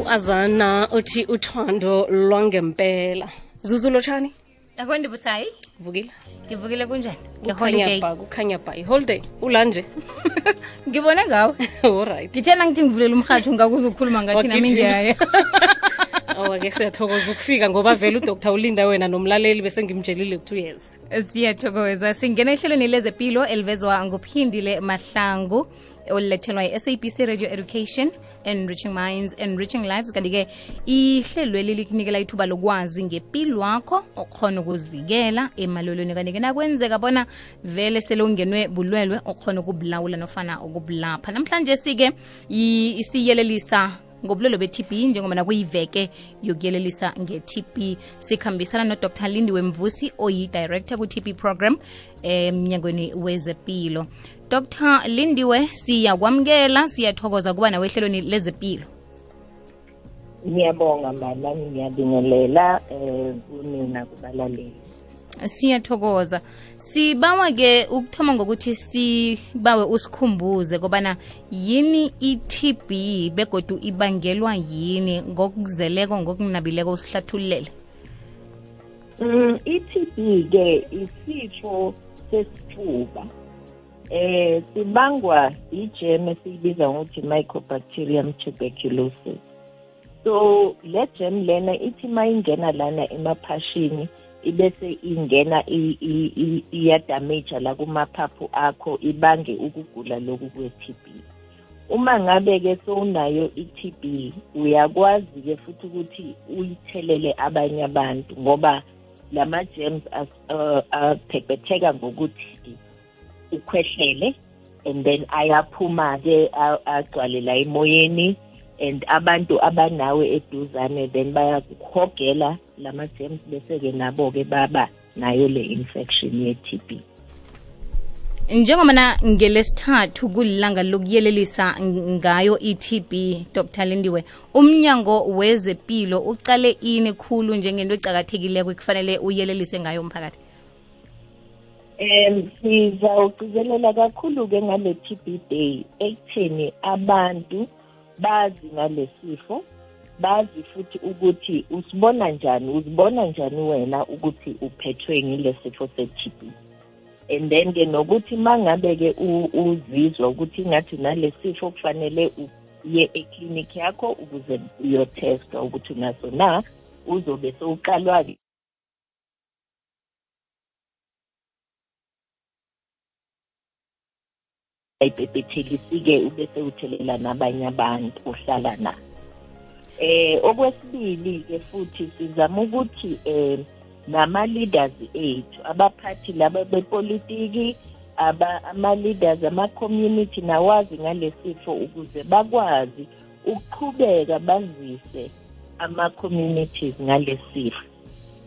u-azana uthi uthando lwangempela. Zuzulotshani akwendi busayi? Vukile ngivukile kunjani? Kukhanya ba iholiday ulanje? Ngibone ngawe. Allright ngithena ngithi ngivulele umrhatsho ngakuze ukukhuluma ngathi nami ngiyaya awa-ke siyathokoza ukufika ngoba vele udr ulinda wena nomlaleli bese ngimtshelile ku-two years siyathokoza. Singena ehlelweni lezempilo elivezwa nguphindile mahlangu olulethelwa yi-sabc radio education enriching minds enriching lives. Kanti-ke ihlelweli likunikela ithuba lokwazi ngempilo wakho okhona ukuzivikela emalolweni. Kanti-ke nakwenzeka bona vele sele ungenwe bulwelwe okhona ukubulawula nofana ukubulapha. Namhlanje sike isiyelelisa siyelelisa ngobulwelo be-tb njengoba nakuyiveke yokuyelelisa nge-tb sikhambisana nodr. Lindi wemvusi oyi-director ku-tb program emnyangweni wezepilo dr. Lindiwe siyakwamukela siyathokoza kuba nawe ehlelweni lezempilo ngiyabonga mama ngiyabingelela um kunina kubalaleli. Siyathokoza. Sibawa-ke ukuthoma ngokuthi sibawe usikhumbuze kobana yini i-tb begodu ibangelwa yini ngokuzeleko ngokunabileko usihlathululele. Um i-TB ke isifo sesifuba eh sibangwa ijem esiyibiza ngokuthi mycobacterium tuberculosis. So le gem lena ithi mayingena lana emaphashini ibese ingena i- i- i- iyadamaja la kumaphaphu akho ibange ukugula lokhu kwe-TB uma ngabe ke sowunayo i-TB uyakwazi ke futhi ukuthi uyithelele abanye abantu ngoba lama germs as- uh, aphepetheka ngokuthi ukhwehlele and then ayaphuma ke agcwalela agcwale la emoyeni and abantu abanawe eduzane then bayakuhogela lama germs bese ke nabo ke baba nayo le infection ye-TB njengoba na ngelesithathu kulilanga lokuyelelisa ngayo i-tb dr. Lindiwe umnyango wezepilo ucale ini khulu njengento ecakathekileko ekufanele uyelelise ngayo umphakathi Um sizawugcizelela kakhulu ke ngale TB day. Ekutheni abantu bazi ngalesifo bazi futhi ukuthi usibona njani uzibona njani wena ukuthi uphethwe ngile sifo se-TB and then ke nokuthi mangabe ke u- uzizwa ukuthi ngathi nalesifo kufanele uye eclinic yakho ukuze uyotestwa ukuthi unaso na uzobe sowuqalwa ayibhebhethelisi-ke ubese uthelela nabanye abantu ohlala na eh okwesibili-ke futhi sizama ukuthi eh nama-leaders ethu abaphathi laba bepolitiki aba ama-leaders ama-community nawazi ngalesifo ukuze bakwazi ukuqhubeka bazise ama-communities ngalesifo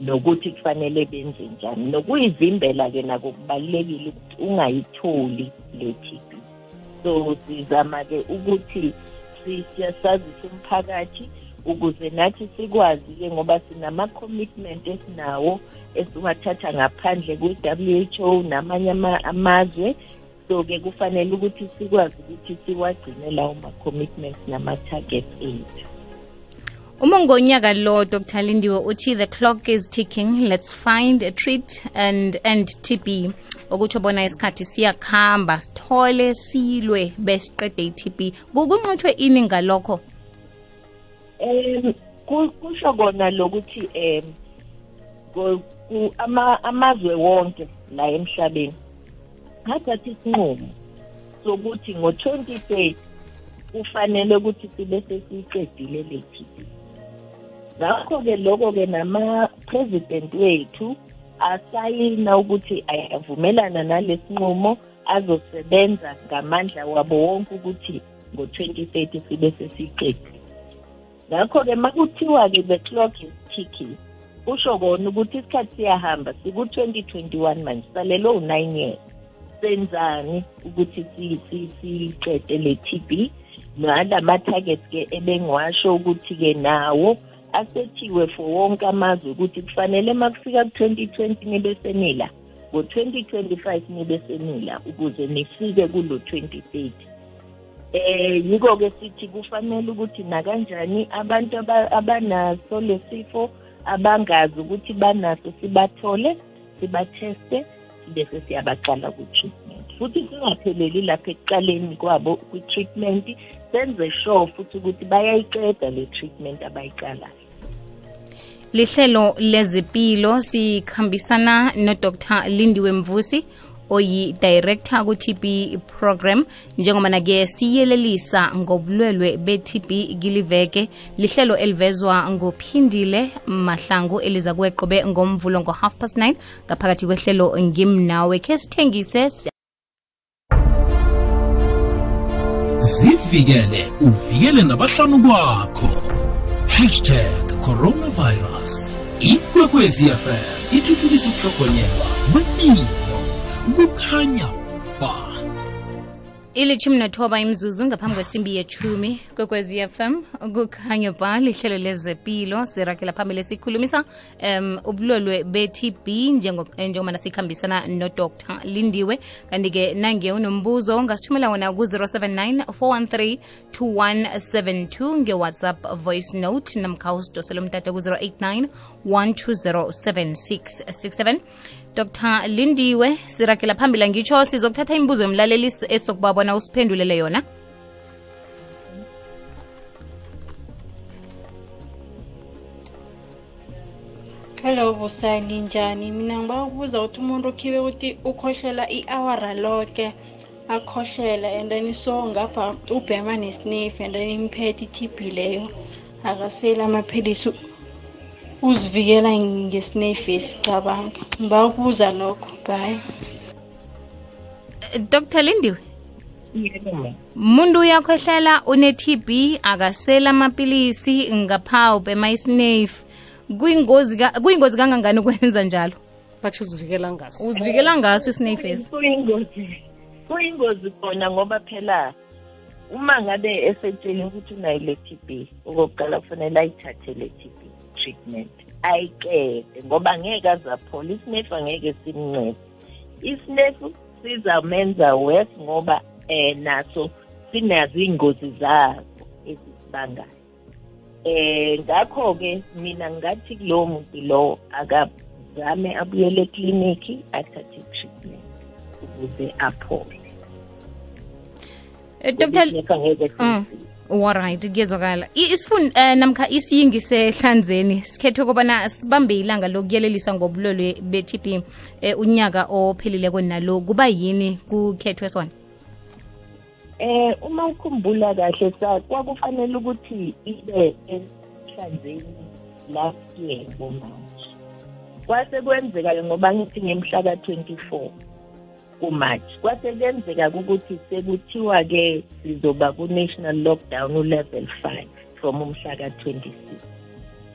nokuthi kufanele benze njani. Nokuyivimbela-ke nako kubalulekile ukuthi ungayitholi le TB so sizama-ke ukuthi si- siyasazisa umphakathi ukuze nathi sikwazi-ke ngoba sinama-commitment esinawo esiwathatha ngaphandle kwe-WHO namanye ama- amazwe. So-ke kufanele ukuthi sikwazi ukuthi siwagcine lawo ma-commitments nama-targets ethu. Uma ngonyaka lo dr. Lindiwe uthi the clock is ticking. Let's find a treat and end tb okutsho bona isikhathi siyakhamba sithole silwe besiqede i-tb. Kunqotshwe ini ngalokho? Um ku- kusho kona lokuthi um amazwe wonke la emhlabeni athatha isinqumo sokuthi ngo-2030 kufanele ukuthi sibe sesiyiqedile le TB ngakho-ke loko-ke nama-president wethu asayina ukuthi ayavumelana nalesinqumo azosebenza ngamandla wabo wonke ukuthi ngo-2030 sibe sesiyiqedile ngakho-ke makuthiwa-ke the clock is ticking kusho kona ukuthi isikhathi siyahamba siku-2021 manje salele u-nine years. Senzani ukuthi si- si- siqede le TB nala ma-targets-ke ebengiwasho ukuthi-ke nawo asethiwe for wonke amazwe ukuthi kufanele makufika ku-2020 nibe senila ngo-2025 nibe senila ukuze nifike kulo 2030 eh yiko ke sithi kufanele ukuthi nakanjani abantu aba- abanaso lesifo abangazi ukuthi banaso sibathole sibatheste bese siyabaqala ku-treatment futhi singapheleli lapha ekuqaleni kwabo kwi-treatment senze sure futhi ukuthi bayayiqeda le treatment abayiqalayo. Lihlelo lezempilo sikhambisana nodr lindiwe mvusi oyi-director ku-tb program njengoba nake siyelelisa ngobulwelwe be-tb kiliveke. Lihlelo elivezwa ngophindile mahlangu eliza kweqobe ngomvulo ngo-half past 9 ngaphakathi kwehlelo ngimnawe khe sithengise zivikele uvikele nabahlanu kwakho. Hashtag coronavirus. Ikwekwezfm ithuthukisa ukuhlogonyelwa kwempilo kukhanya ba ilithumi nothoba imzuzu ngaphambi kwesimbi yethumi kwekwezi fm kukhanya ba lihlelo lezempilo sirakela phambili sikhulumisa um ubulwelwe be-tb njengo- njengoba sikhambisana nodr lindiwe. Kanti-ke nange unombuzo ungasithumela wona ku-079 413 2172 nge-whatsapp voice note namkha umtata ku-089 1207667 dr. Lindiwe sirakela phambili ngitsho sizokuthatha imibuzo yomlaleli esokubabona usiphendulele yona. Hello busani njani? Mina ngiba ukubuza ukuthi umuntu ukhibe ukuthi ukhohlela i-awara loke akhohlela and then so ngapha ubhema nesniff and then imphethe i-tb leyo. Akaseli amaphilisi uzivikela ngesnefu esicabanga ngiba ukubuza lokho bye. Eh, dr lindiwe? Yebo muntu uyakhwehlela une-tb akasela amapilisi ngapha ubhema isinefu kuyingozi ka- kuyingozi kangangani ukwenza njalo? Batsho uzivikela ngaso. Uzivikela ngaso isinefu esi kuyingozi kuyingozi khona ngoba phela uma ngabe esetshela ukuthi unayo le TB okokuqala kufanele ayithathe le TB treatment. Ayiqede ngoba angeke azaphola isinefu angeke simncede. Isinefu sizamenza worse ngoba eh naso sinazo iy'ngozi zazo ezisibangayo eh ngakho ke mina ngathi kulowo muntu lowo akazame abuyele ekliniki athathe i-treatment ukuze aphole. Eh, dr Isinefu angeke Mm. simsize. Alright kuyezwakala isifun um namkha isiyingi sehlanzeni sikhethwe kobana sibambe ilanga lokuyelelisa ngobulwelwe be-tb um unyaka ophelileko nalo. Kuba yini kukhethwe sona? Eh uma ukhumbula kahle kwakufanele ukuthi ibe ehlanzeni last year ngoMarch. Kwase kwenzeka ngoba ngithi ngemhla ka24 kuMarch. Kwase kwenzeka ukuthi sekuthiwa ke sizoba ku national lockdown u level 5 from umhla ka26.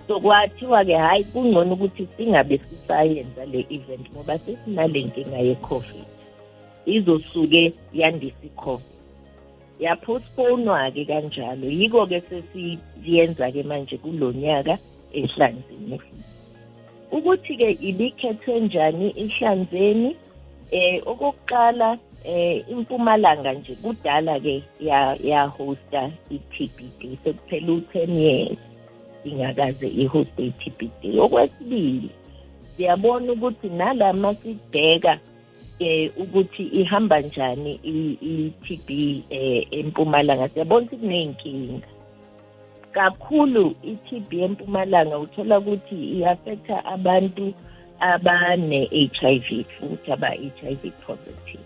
So kwathiwa ke hayi kungcono ukuthi singabe sisayenza le event ngoba sesinale nkinga ye COVID. Izosuke yandisa i-COVID. yapostponwa-ke kanjalo yiko-ke sesiyenza-ke manje kulo nyaka ehlanzeni ukuthi-ke ibikhethwe njani ihlanzeni eh okokuqala eh impumalanga nje kudala-ke ya- yahosta i-TBD sekuphela u-10 years ingakaze ihoste i-TBD okwesibili siyabona ukuthi nalama sibheka eh ukuthi ihamba njani i-TB eh empumalanga siyabona ukuthi kuneyinkinga kakhulu i-TB empumalanga uthola ukuthi iaffecta abantu abane-HIV futhi aba-HIV positive.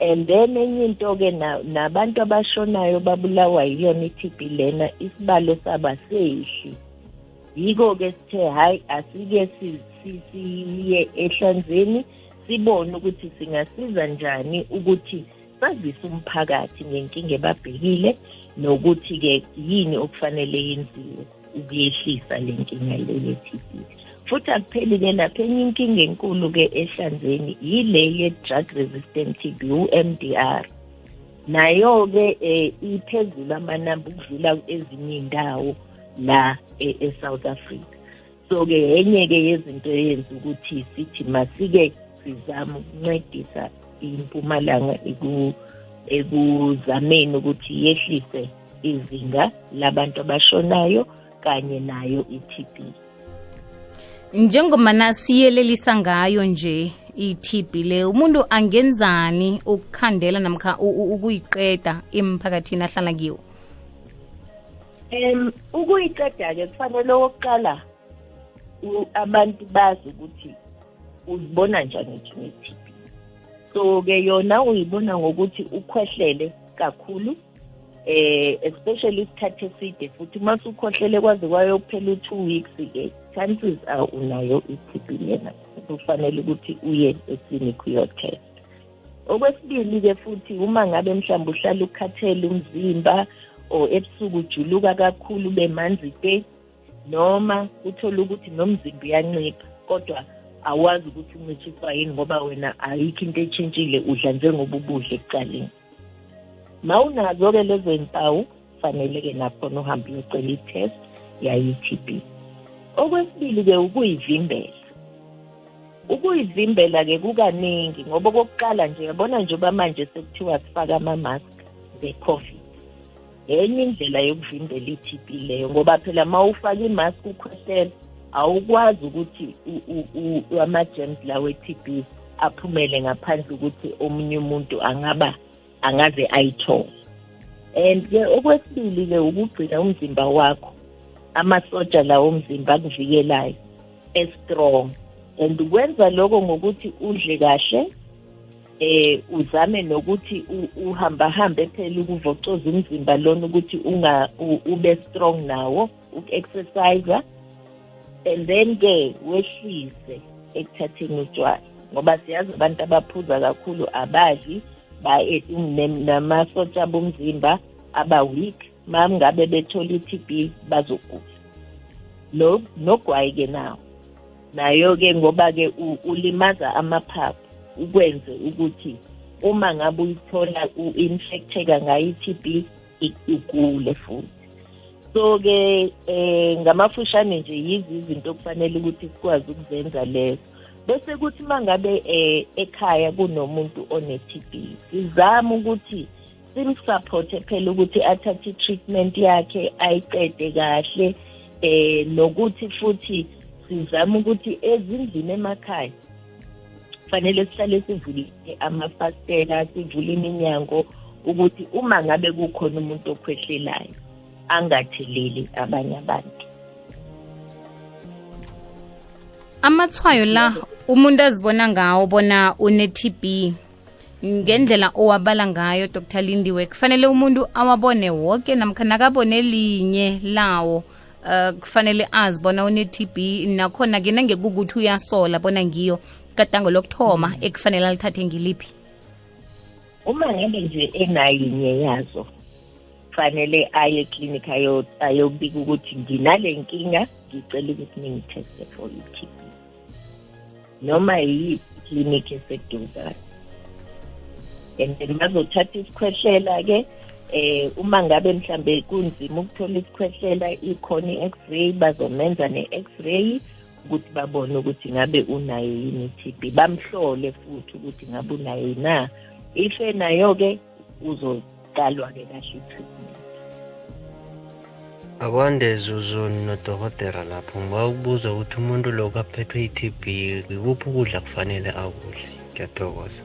And then enye into ke na- nabantu abashonayo babulawa yiyona i-TB lena isibalo saba sehli yiko ke sithe hayi asike si- si- siye ehlanzeni sibone ukuthi singasiza njani ukuthi sazise umphakathi ngenkinga ebabhekile nokuthi ke yini okufanele yenziwe ukuyehlisa le nkinga le ye-TB futhi akupheli ke lapha enye inkinga enkulu ke ehlanzeni yile ye-drug resistant TB u-MDR nayo ke eh, iphezulu amanamba ukudlula ezinye iy'ndawo la e- e-South Africa. So ke enye ke yezinto eyenza ukuthi sithi masike sizame ukuncedisa impumalanga iku ekuzameni ukuthi yehlise izinga labantu abashonayo kanye nayo i-TB njengomana siyelelisa ngayo nje i-TB le umuntu angenzani ukukhandela namkha ukuyiqeda emphakathini ahlala kiwo? Um ukuyiqeda-ke kufanele okokuqala abantu bazi ukuthi uzibona njani une-TB so-ke yona uyibona ngokuthi ukhwehlele kakhulu. Eh especially isikhathi eside futhi uma usukhohlele kwaze kwayokuphela u-two weeks-ke chances are unayo i-TB lena kufanele ukuthi uye eklinikhi uyotest okwesibili-ke futhi uma ngabe mhlawumbe uhlala ukhathele umzimba or ebusuku ujuluka kakhulu ube manzi te noma uthole ukuthi nomzimba uyancipha kodwa awazi ukuthi uncishiswa yini ngoba wena ayikho into etshintshile udla njengoba ubudla ekuqaleni. Ma unazo-ke lezo mpawu fanele-ke nakhona uhambe uyocela i-test yayi-TB okwesibili-ke ukuyivimbela. Ukuyivimbela-ke kukaningi ngoba okokuqala nje yabona njengoba manje sekuthiwa sifake ama-mask ze-covid enye indlela yokuvimbela i-TB leyo ngoba phela ma ufake imask ukhwehlela awukwazi ukuthi u- u- u- ama-germs lawo e-TB aphumele ngaphandle ukuthi omunye umuntu angaba angaze ayithole and-ke okwesibili-ke ukugcina umzimba wakho amasotsha lawo omzimba akuvikelayo e-strong and ukwenza lokho ngokuthi udle kahle eh uzame nokuthi u- uhambahambe phela ukuvocoza umzimba lona ukuthi unga ube strong nawo uku-exercise and then ke wehlise ekuthatheni utshwala ngoba siyazi abantu abaphuza kakhulu abadli namasotsha bomzimba aba weak ma ngabe bethola i-TB bazogula no nogwayi-ke nawo. Nayo-ke ngoba-ke u- ulimaza amaphaphu ukwenze ukuthi uma ngabe uyithola u-infecteka ngayo i-TB i- ugule futhi. So-ke eh ngamafushane nje yizi izinto okufanele ukuthi sikwazi ukuzenza lezo. Bese kuthi uma ngabe eh ekhaya kunomuntu one-TB sizame ukuthi simsupporte phela ukuthi athathe i-treatment yakhe ayiqede kahle eh nokuthi futhi sizame ukuthi ezindlini emakhaya fanele sihlale sivulile amafastela sivule iminyango ukuthi uma ngabe kukhona umuntu okhwehlelayo angatheleli abanye abantu. Amathwayo la umuntu azibona ngawo bona une-TB ngendlela owabala ngayo dr. Lindiwe. Kufanele umuntu awabone woke namkha nakabone linye lawo uh, kufanele azibona une-TB. Nakhona-ke nangekukuthi uyasola bona ngiyo katango lokuthoma ekufanele alithathe ngiliphi. Uma ngabe nje enayinye yazo kufanele aye eklinikhi ayo- ayobika ukuthi nginale nkinga ngicela ukuthi ningitheste for i-TB noma yiyiphi iklinikhi eseduzane and then bazothatha isikhwehlela-ke eh uma ngabe mhlambe kunzima ukuthola isikhwehlela ikhona i-x-ray bazomenza ne-x-ray ukuthi babone ukuthi ngabe unayo yini i-TB bamhlole futhi ukuthi ngabe unayo na. If enayo-ke uzoqalwa-ke kahle i-treatment. Akwande zuzu nodokotera lapho ngiba ukubuza ukuthi umuntu lo kaphethwe i-TB ikuphi ukudla kufanele akudle? Ngiyathokoza.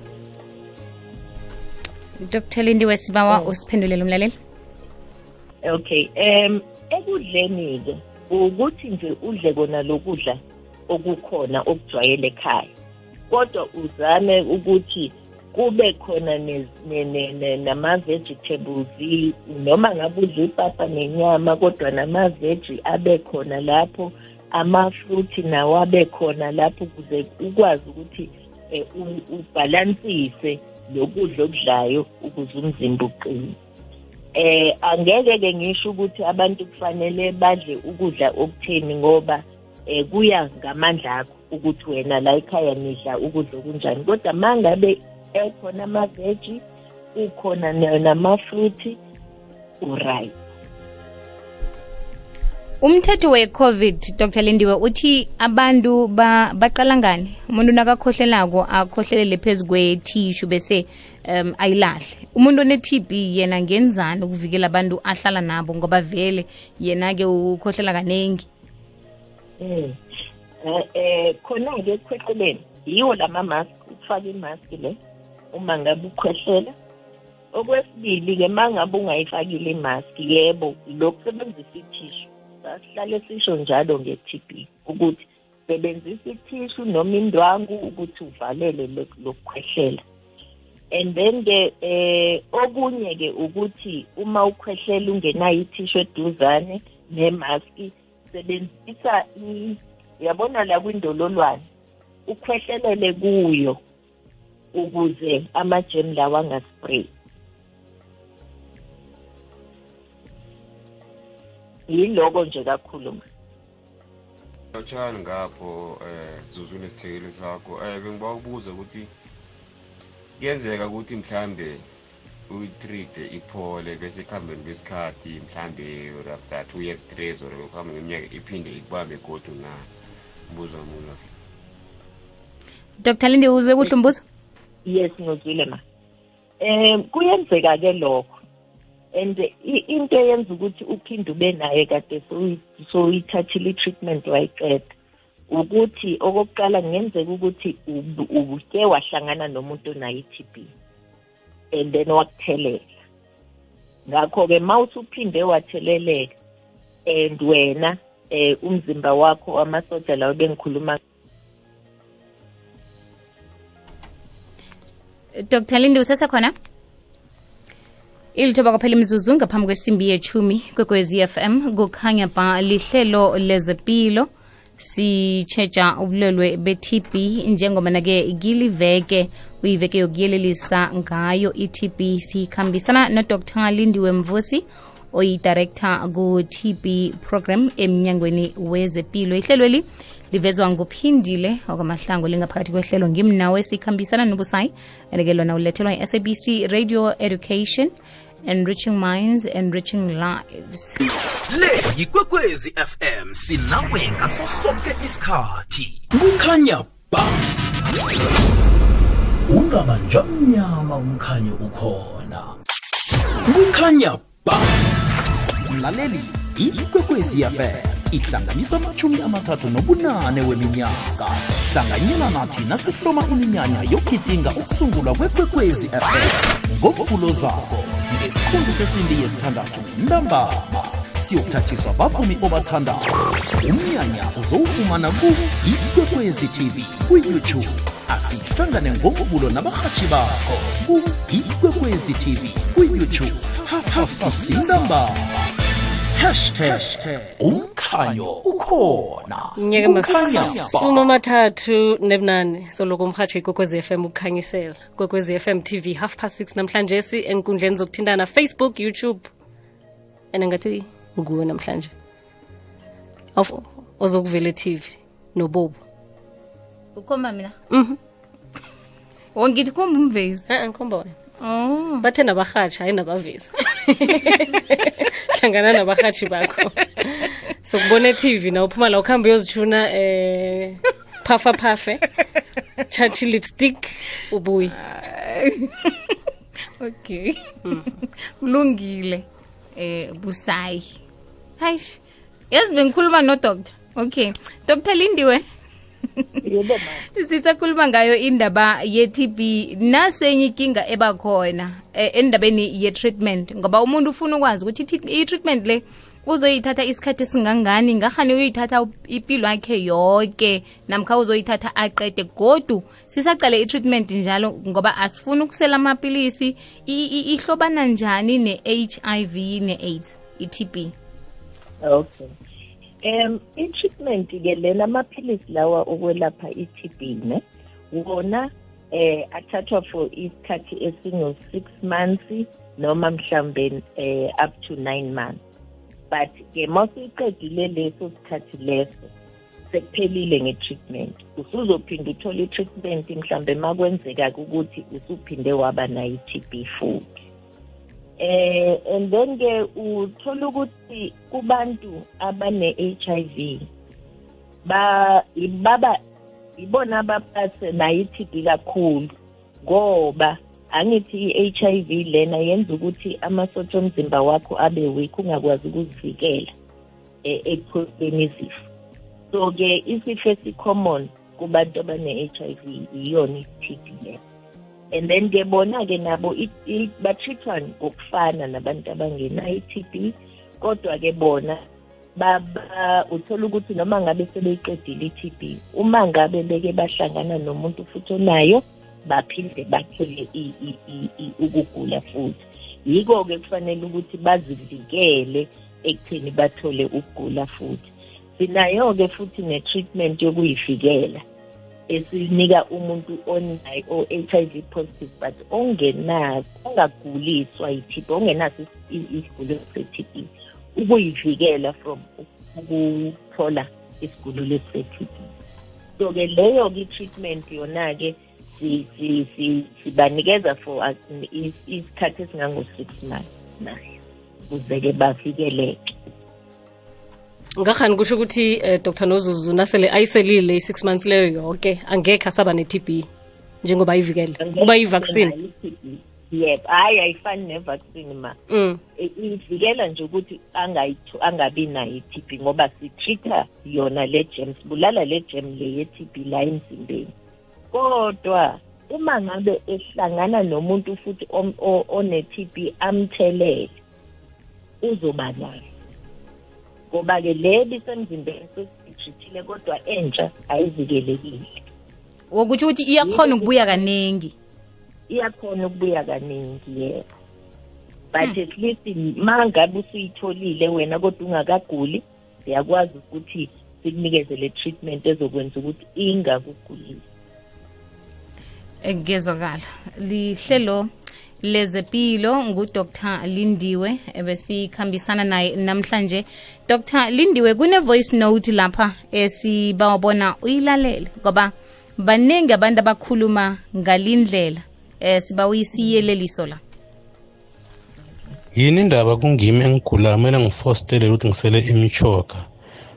Dr lindiwe sibawa usiphendulele umlaleli? Okay um ekudleni-ke ukuthi nje udle kona lokudla okukhona okujwayele ekhaya kodwa uzame ukuthi kube khona nama-vegetables noma ngabe udla ipapa nenyama kodwa nama-veji abe khona lapho amafruthi nawo abe khona lapho ukuze ukwazi ukuthi um ubhalansise lokudla okudlayo ukuze umzimba uqine. Eh angeke ke ngisho ukuthi abantu kufanele badle ukudla okutheni ngoba eh kuya ngamandla akho ukuthi wena la ekhaya nidla ukudla okunjani. Kodwa mangabe ekhona amaveji ukhona namafruthi uright umthetho we-covid dr. Lindiwe uthi abantu ba, baqala ngani? Umuntu nakakhohlelako akhohlelele phezu kwethishu bese um ayilahle. Umuntu one-tb yena ngenzani ukuvikela abantu ahlala nabo? Ngoba vele yena-ke ukhohlela kanengi. Mm. Eh eh khona ke ekhwehleleni yiwo lama mask ukufaka imaski le uma ngabe ukhwehlela. Okwesibili ke mangabe ungayifakile imask yebo lokusebenzisa ithishu sasihlale sisho njalo nge-TB ukuthi sebenzisa ithishu noma indwangu ukuthi uvalele lo- lokukhwehlela and then ke eh okunye ke ukuthi uma ukhwehlela ungenayo ithishu eduzane nemaski sebenzisa uyabona la kwindololwane ukhwehlelele kuyo. Ukuze amajem lawa angaspray yiloko nje kakhulu lotshani ngapho eh zuzule isithekeli sakho. Eh bengiba ukubuza ukuthi kuyenzeka ukuthi mhlambe uyitreat iphole bese ekuhambeni kwesikhathi mhlambe or after two years three years or ukuhamba ngeminyaka iphinde ikubambe godu na? Mbuzo wami ulo dr lindiwe uzwe kuhle umbuzo yes ngizwile ma. Um kuyenzeka ke lokho. And into eyenza ukuthi uphinde ube naye kade soyi- soyithathile i-treatment wayiqeda ukuthi okokuqala kungenzeka ukuthi ub- ubuke wahlangana nomuntu onayo i-TB and then wakuthelela ngakho-ke ma usuphinde watheleleka and wena eh umzimba wakho amasoja lawo bengikhuluma dr. Lindi usesekhona ilithoba kwaphela imzuzu ngaphambi kwesimbi yechumi kwekwezi fm kukhanya ba lihlelo lezempilo sitshetsha ubulwelwe be-tb njengobana-ke kiliveke uyiveke yokuyelelisa ngayo i-tb sikhambisana nodr. Lindiwe mvusi oyidirector ku-tb program emnyangweni wezempilo ihlelweli livezwa nguphindile okwamahlango lingaphakathi kwehlelo ngimnawe sikhambisana nobusayi and-ke lona ulethelwa i-sabc radio education enriching minds enriching lives. Le yikwekwezi fm sinawe ngaso sonke isikhathi. Kukhanya ba. Ungabanjwa mnyama umkhanyo ukhona. Kukhanya ba. Mlaleli ikwekwezi fm ihlanganisa amachumi amathathu nobunane weminyaka hlanganyela nathi nasihloma iminyanya yokugidinga ukusungulwa kwekwekwezi fm ngomvulo zakho ngesikhundu sesimbi yesithandathu ntambama siyokuthathiswa bavumi obathandayo umnyanya uzowufumana ku ikwekwezi tv kuyoutube asihlangane ngomvulo nabarhatshi bakho ku ikwekwezi tv kuyoutube hafasintambama hashtag umkhanyo ukhona. Mnyaka masumi amathathu nebunane. Soloko umhatshwo ikwekwezi fm ukukhanyisela. Kwekwezi fm tv half past six namhlanje si enkundleni zokuthintana facebook youtube. And ngathi nguwe namhlanje. Of ozokuvela e-tv nobobo. Ukhomba mina? Mhm. wongithi khomba umvezi ngikhomba wena oh. Bathe nabarhatshi hayi nabavezi. Hlangana nabarhatshi bakho. Sokubona e-tv na uphuma la ukuhambe uyozitshuna eh phafa phafe chachi lipstick ubuye okay. Kulungile eh busayi. Hayi yazi bengikhuluma no doctor okay. Doctor lindiwe sisakhuluma ngayo indaba ye-tb nasenye inkinga eba khona endabeni ye-treatment ngoba umuntu ufuna ukwazi ukuthi i- i-treatment le uzoyithatha isikhathi esingangani ngahani uyithatha ipilo yakhe yonke namkha uzoyithatha aqede godu sisacale i-treatment njalo ngoba asifuni ukusela amapilisi ihlobana njani ne-h i v ne-aids i-tb okay um i-treatment ke lena amaphilisi lawa okwelapha i-TB ne wona eh athathwa for isikhathi esingu-six months noma mhlambe eh up to nine months. But ke mawusuyiqedile leso sikhathi leso sekuphelile nge-treatment. Usuzophinda uthole i-treatment mhlambe makwenzeka ukuthi usuphinde waba nayo i-TB futhi. Eh and then ke uthola ukuthi kubantu abane HIV ba baba ibona abaphathe nayo i-TB kakhulu ngoba angithi i-HIV lena yenza ukuthi amasotsha omzimba wakho abe weak ungakwazi ukuzivikela eh, ekutholeni izifo. So ke isifo esicommon kubantu abane-HIV iyona i-TB leyo. And then ke bona-ke nabo i- i- ba-treatwa ngokufana nabantu abangenayo i-TB kodwa-ke bona baba uthola ukuthi noma ngabe sebeyiqedile i-TB uma ngabe beke bahlangana nomuntu futhi onayo baphinde bathole i- i- i- i- ukugula futhi. Yiko-ke kufanele ukuthi bazivikele ekutheni bathole ukugula futhi. Sinayo-ke futhi ne-treatment yokuyivikela. Esinika umuntu onayo o-HIV positive but ongenazo ongaguliswa yi-TB ongenaso is- i- isigulo se-TB ukuyivikela from ukuthola isigulo lesi se-TB so ke leyo ke treatment yona-ke si- si- si- sibanikeza for uh, is- isikhathi esingango-six months nayo ukuze-ke bavikeleke. Ngakhani kusho ukuthi eh, dr. Nozuzu nasele ayiselile i-six months leyo yonke angekhe asaba ne-TB njengoba ayivikele kuba yi-vaccine yebo hhayi ayifani ne-vaccine ma. Mm. Ivikela nje ukuthi angabi nayo i-TB ngoba sitreat-a yona le gem sibulala le gem le ye-TB la emzimbeni. Kodwa uma ngabe ehlangana nomuntu futhi one-TB amthelele uzoba nayo. Ngoba-ke le bisemzimbeni sesiyithithile kodwa entsha ayivikelekile. Wokutsho ukuthi iyakhona ukubuya kaningi. Iyakhona ukubuya kaningi yebo. But at least ma ngabe usuyitholile wena kodwa ungakaguli siyakwazi ukuthi sikunikeze le treatment ezokwenza ukuthi ingakugulisi ngezwakala. Lihlelo lezepilo ngudr. Lindiwe ebesikhambisana naye namhlanje. Dr. Lindiwe kune-voice note lapha esibawabona uyilalele ngoba baningi abantu abakhuluma ngalindlela eh siba uyisiyeleliso la. Yini indaba kungimi engigula? Kumele ngifostelele ukuthi ngisele imichoka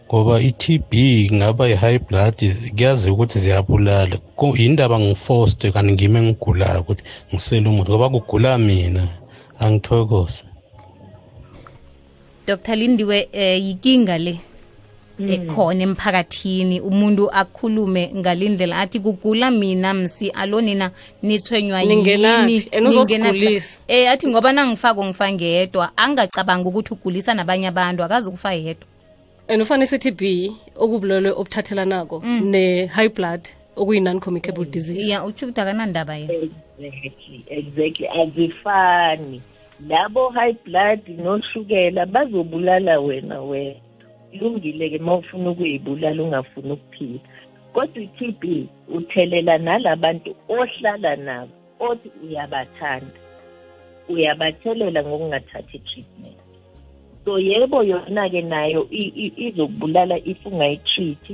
ngoba i-TB ngaba i-high blood kuyazi ukuthi ziyabulala. Ko- yini indaba ngifoste kanti ngimi engigulayo ukuthi ngisele umuthi ngoba kugula mina. Angithokoze. Dr lindiwe eh, yikinga le ekhona emphakathini? Umuntu akhulume ngalindlela athi kugula mina msi alo nina nithwenywa Ningenaphi? yini And uzosigulisa. eh athi ngoba nangifaka ngifa ngedwa. Angacabanga ukuthi ugulisa nabanye abantu akazi ukufa yedwa. And ufane sithi-b okubulwelwe obuthathelanako ne-high blood okuyi-non-communicable disease. Ya utsho ukuthi akanandaba yena. Exactly exactly. Azifani. Labo high blood noshukela bazobulala wena wena kulungile-ke uma ufuna ukuyibulala ungafuni ukuphila. Kodwa i-TB uthelela nalabantu ohlala nabo othi uyabathanda. Uyabathelela ngokungathathi i-treatment so yebo yona-ke nayo izokubulala if ungayitreat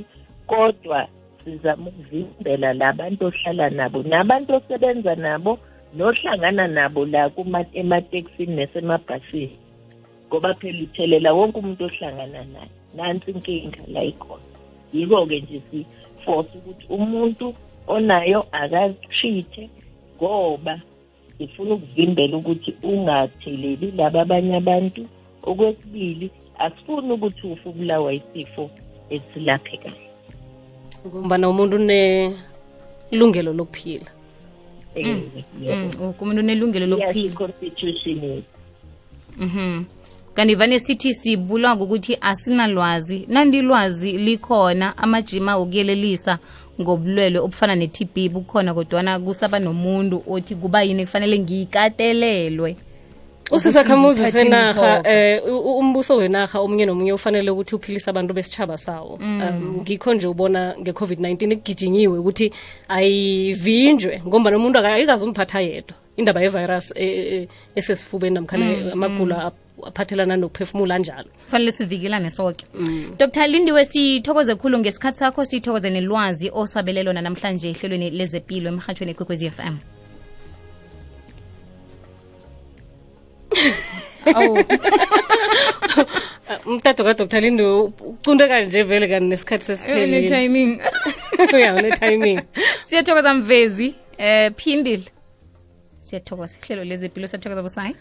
kodwa sizama ukuvimbela labantu ohlala nabo nabantu osebenza nabo nohlangana nabo la ematekisini nasemabhasini ngoba phela uthelela wonke umuntu ohlangana naye. Nansi inkinga la ikhona. Yiko-ke nje siforce ukuthi umuntu onayo akazitreat-e ngoba sifuna ukuvimbela ukuthi ungatheleli laba abanye abantu okwesibili asifuni ukuthi ufe ubulawa isifo esilaphekayo ngombana umuntu unelungelo lokuphila. Yebo. Mm, woke umuntu unelungelo lokuphila. i-constitution yethu Mhm. kanti vane sithi sibulwa ngokuthi asinalwazi nandilwazi likhona amajima okuyelelisa ngobulwelwe obufana ne-TB bukhona kodwana kusaba nomuntu othi kuba yini kufanele ngikatelelwe. Usisakhamuzi senarha um eh u- umbuso wenarha omunye nomunye ufanele ukuthi uphilise abantu besitshaba sawo. Um ngikho nje ubona nge-covid-19 ikugijinyiwe ukuthi ayivinjwe ngombana nomuntu ayikazi umphatha yedwa. Indaba yevirus eh, eh, esesifubeni namkhana amagula aphathelana nokuphefumula njalo. Kufanele sivikelane soke. Dr lindiwe sithokoze khulu ngesikhathi sakho sithokoze nelwazi osabelelona namhlanje ehlelweni lezepilo emhatshweni ekwekwezi fm awu. Umtado kadr lindo ucunde nje vele kani nesikhathi sesiphelile ya une-timing siyathokoza mvezi. Eh phindile. Siyathokoza ihlelo lezempilo siyathokoza busayi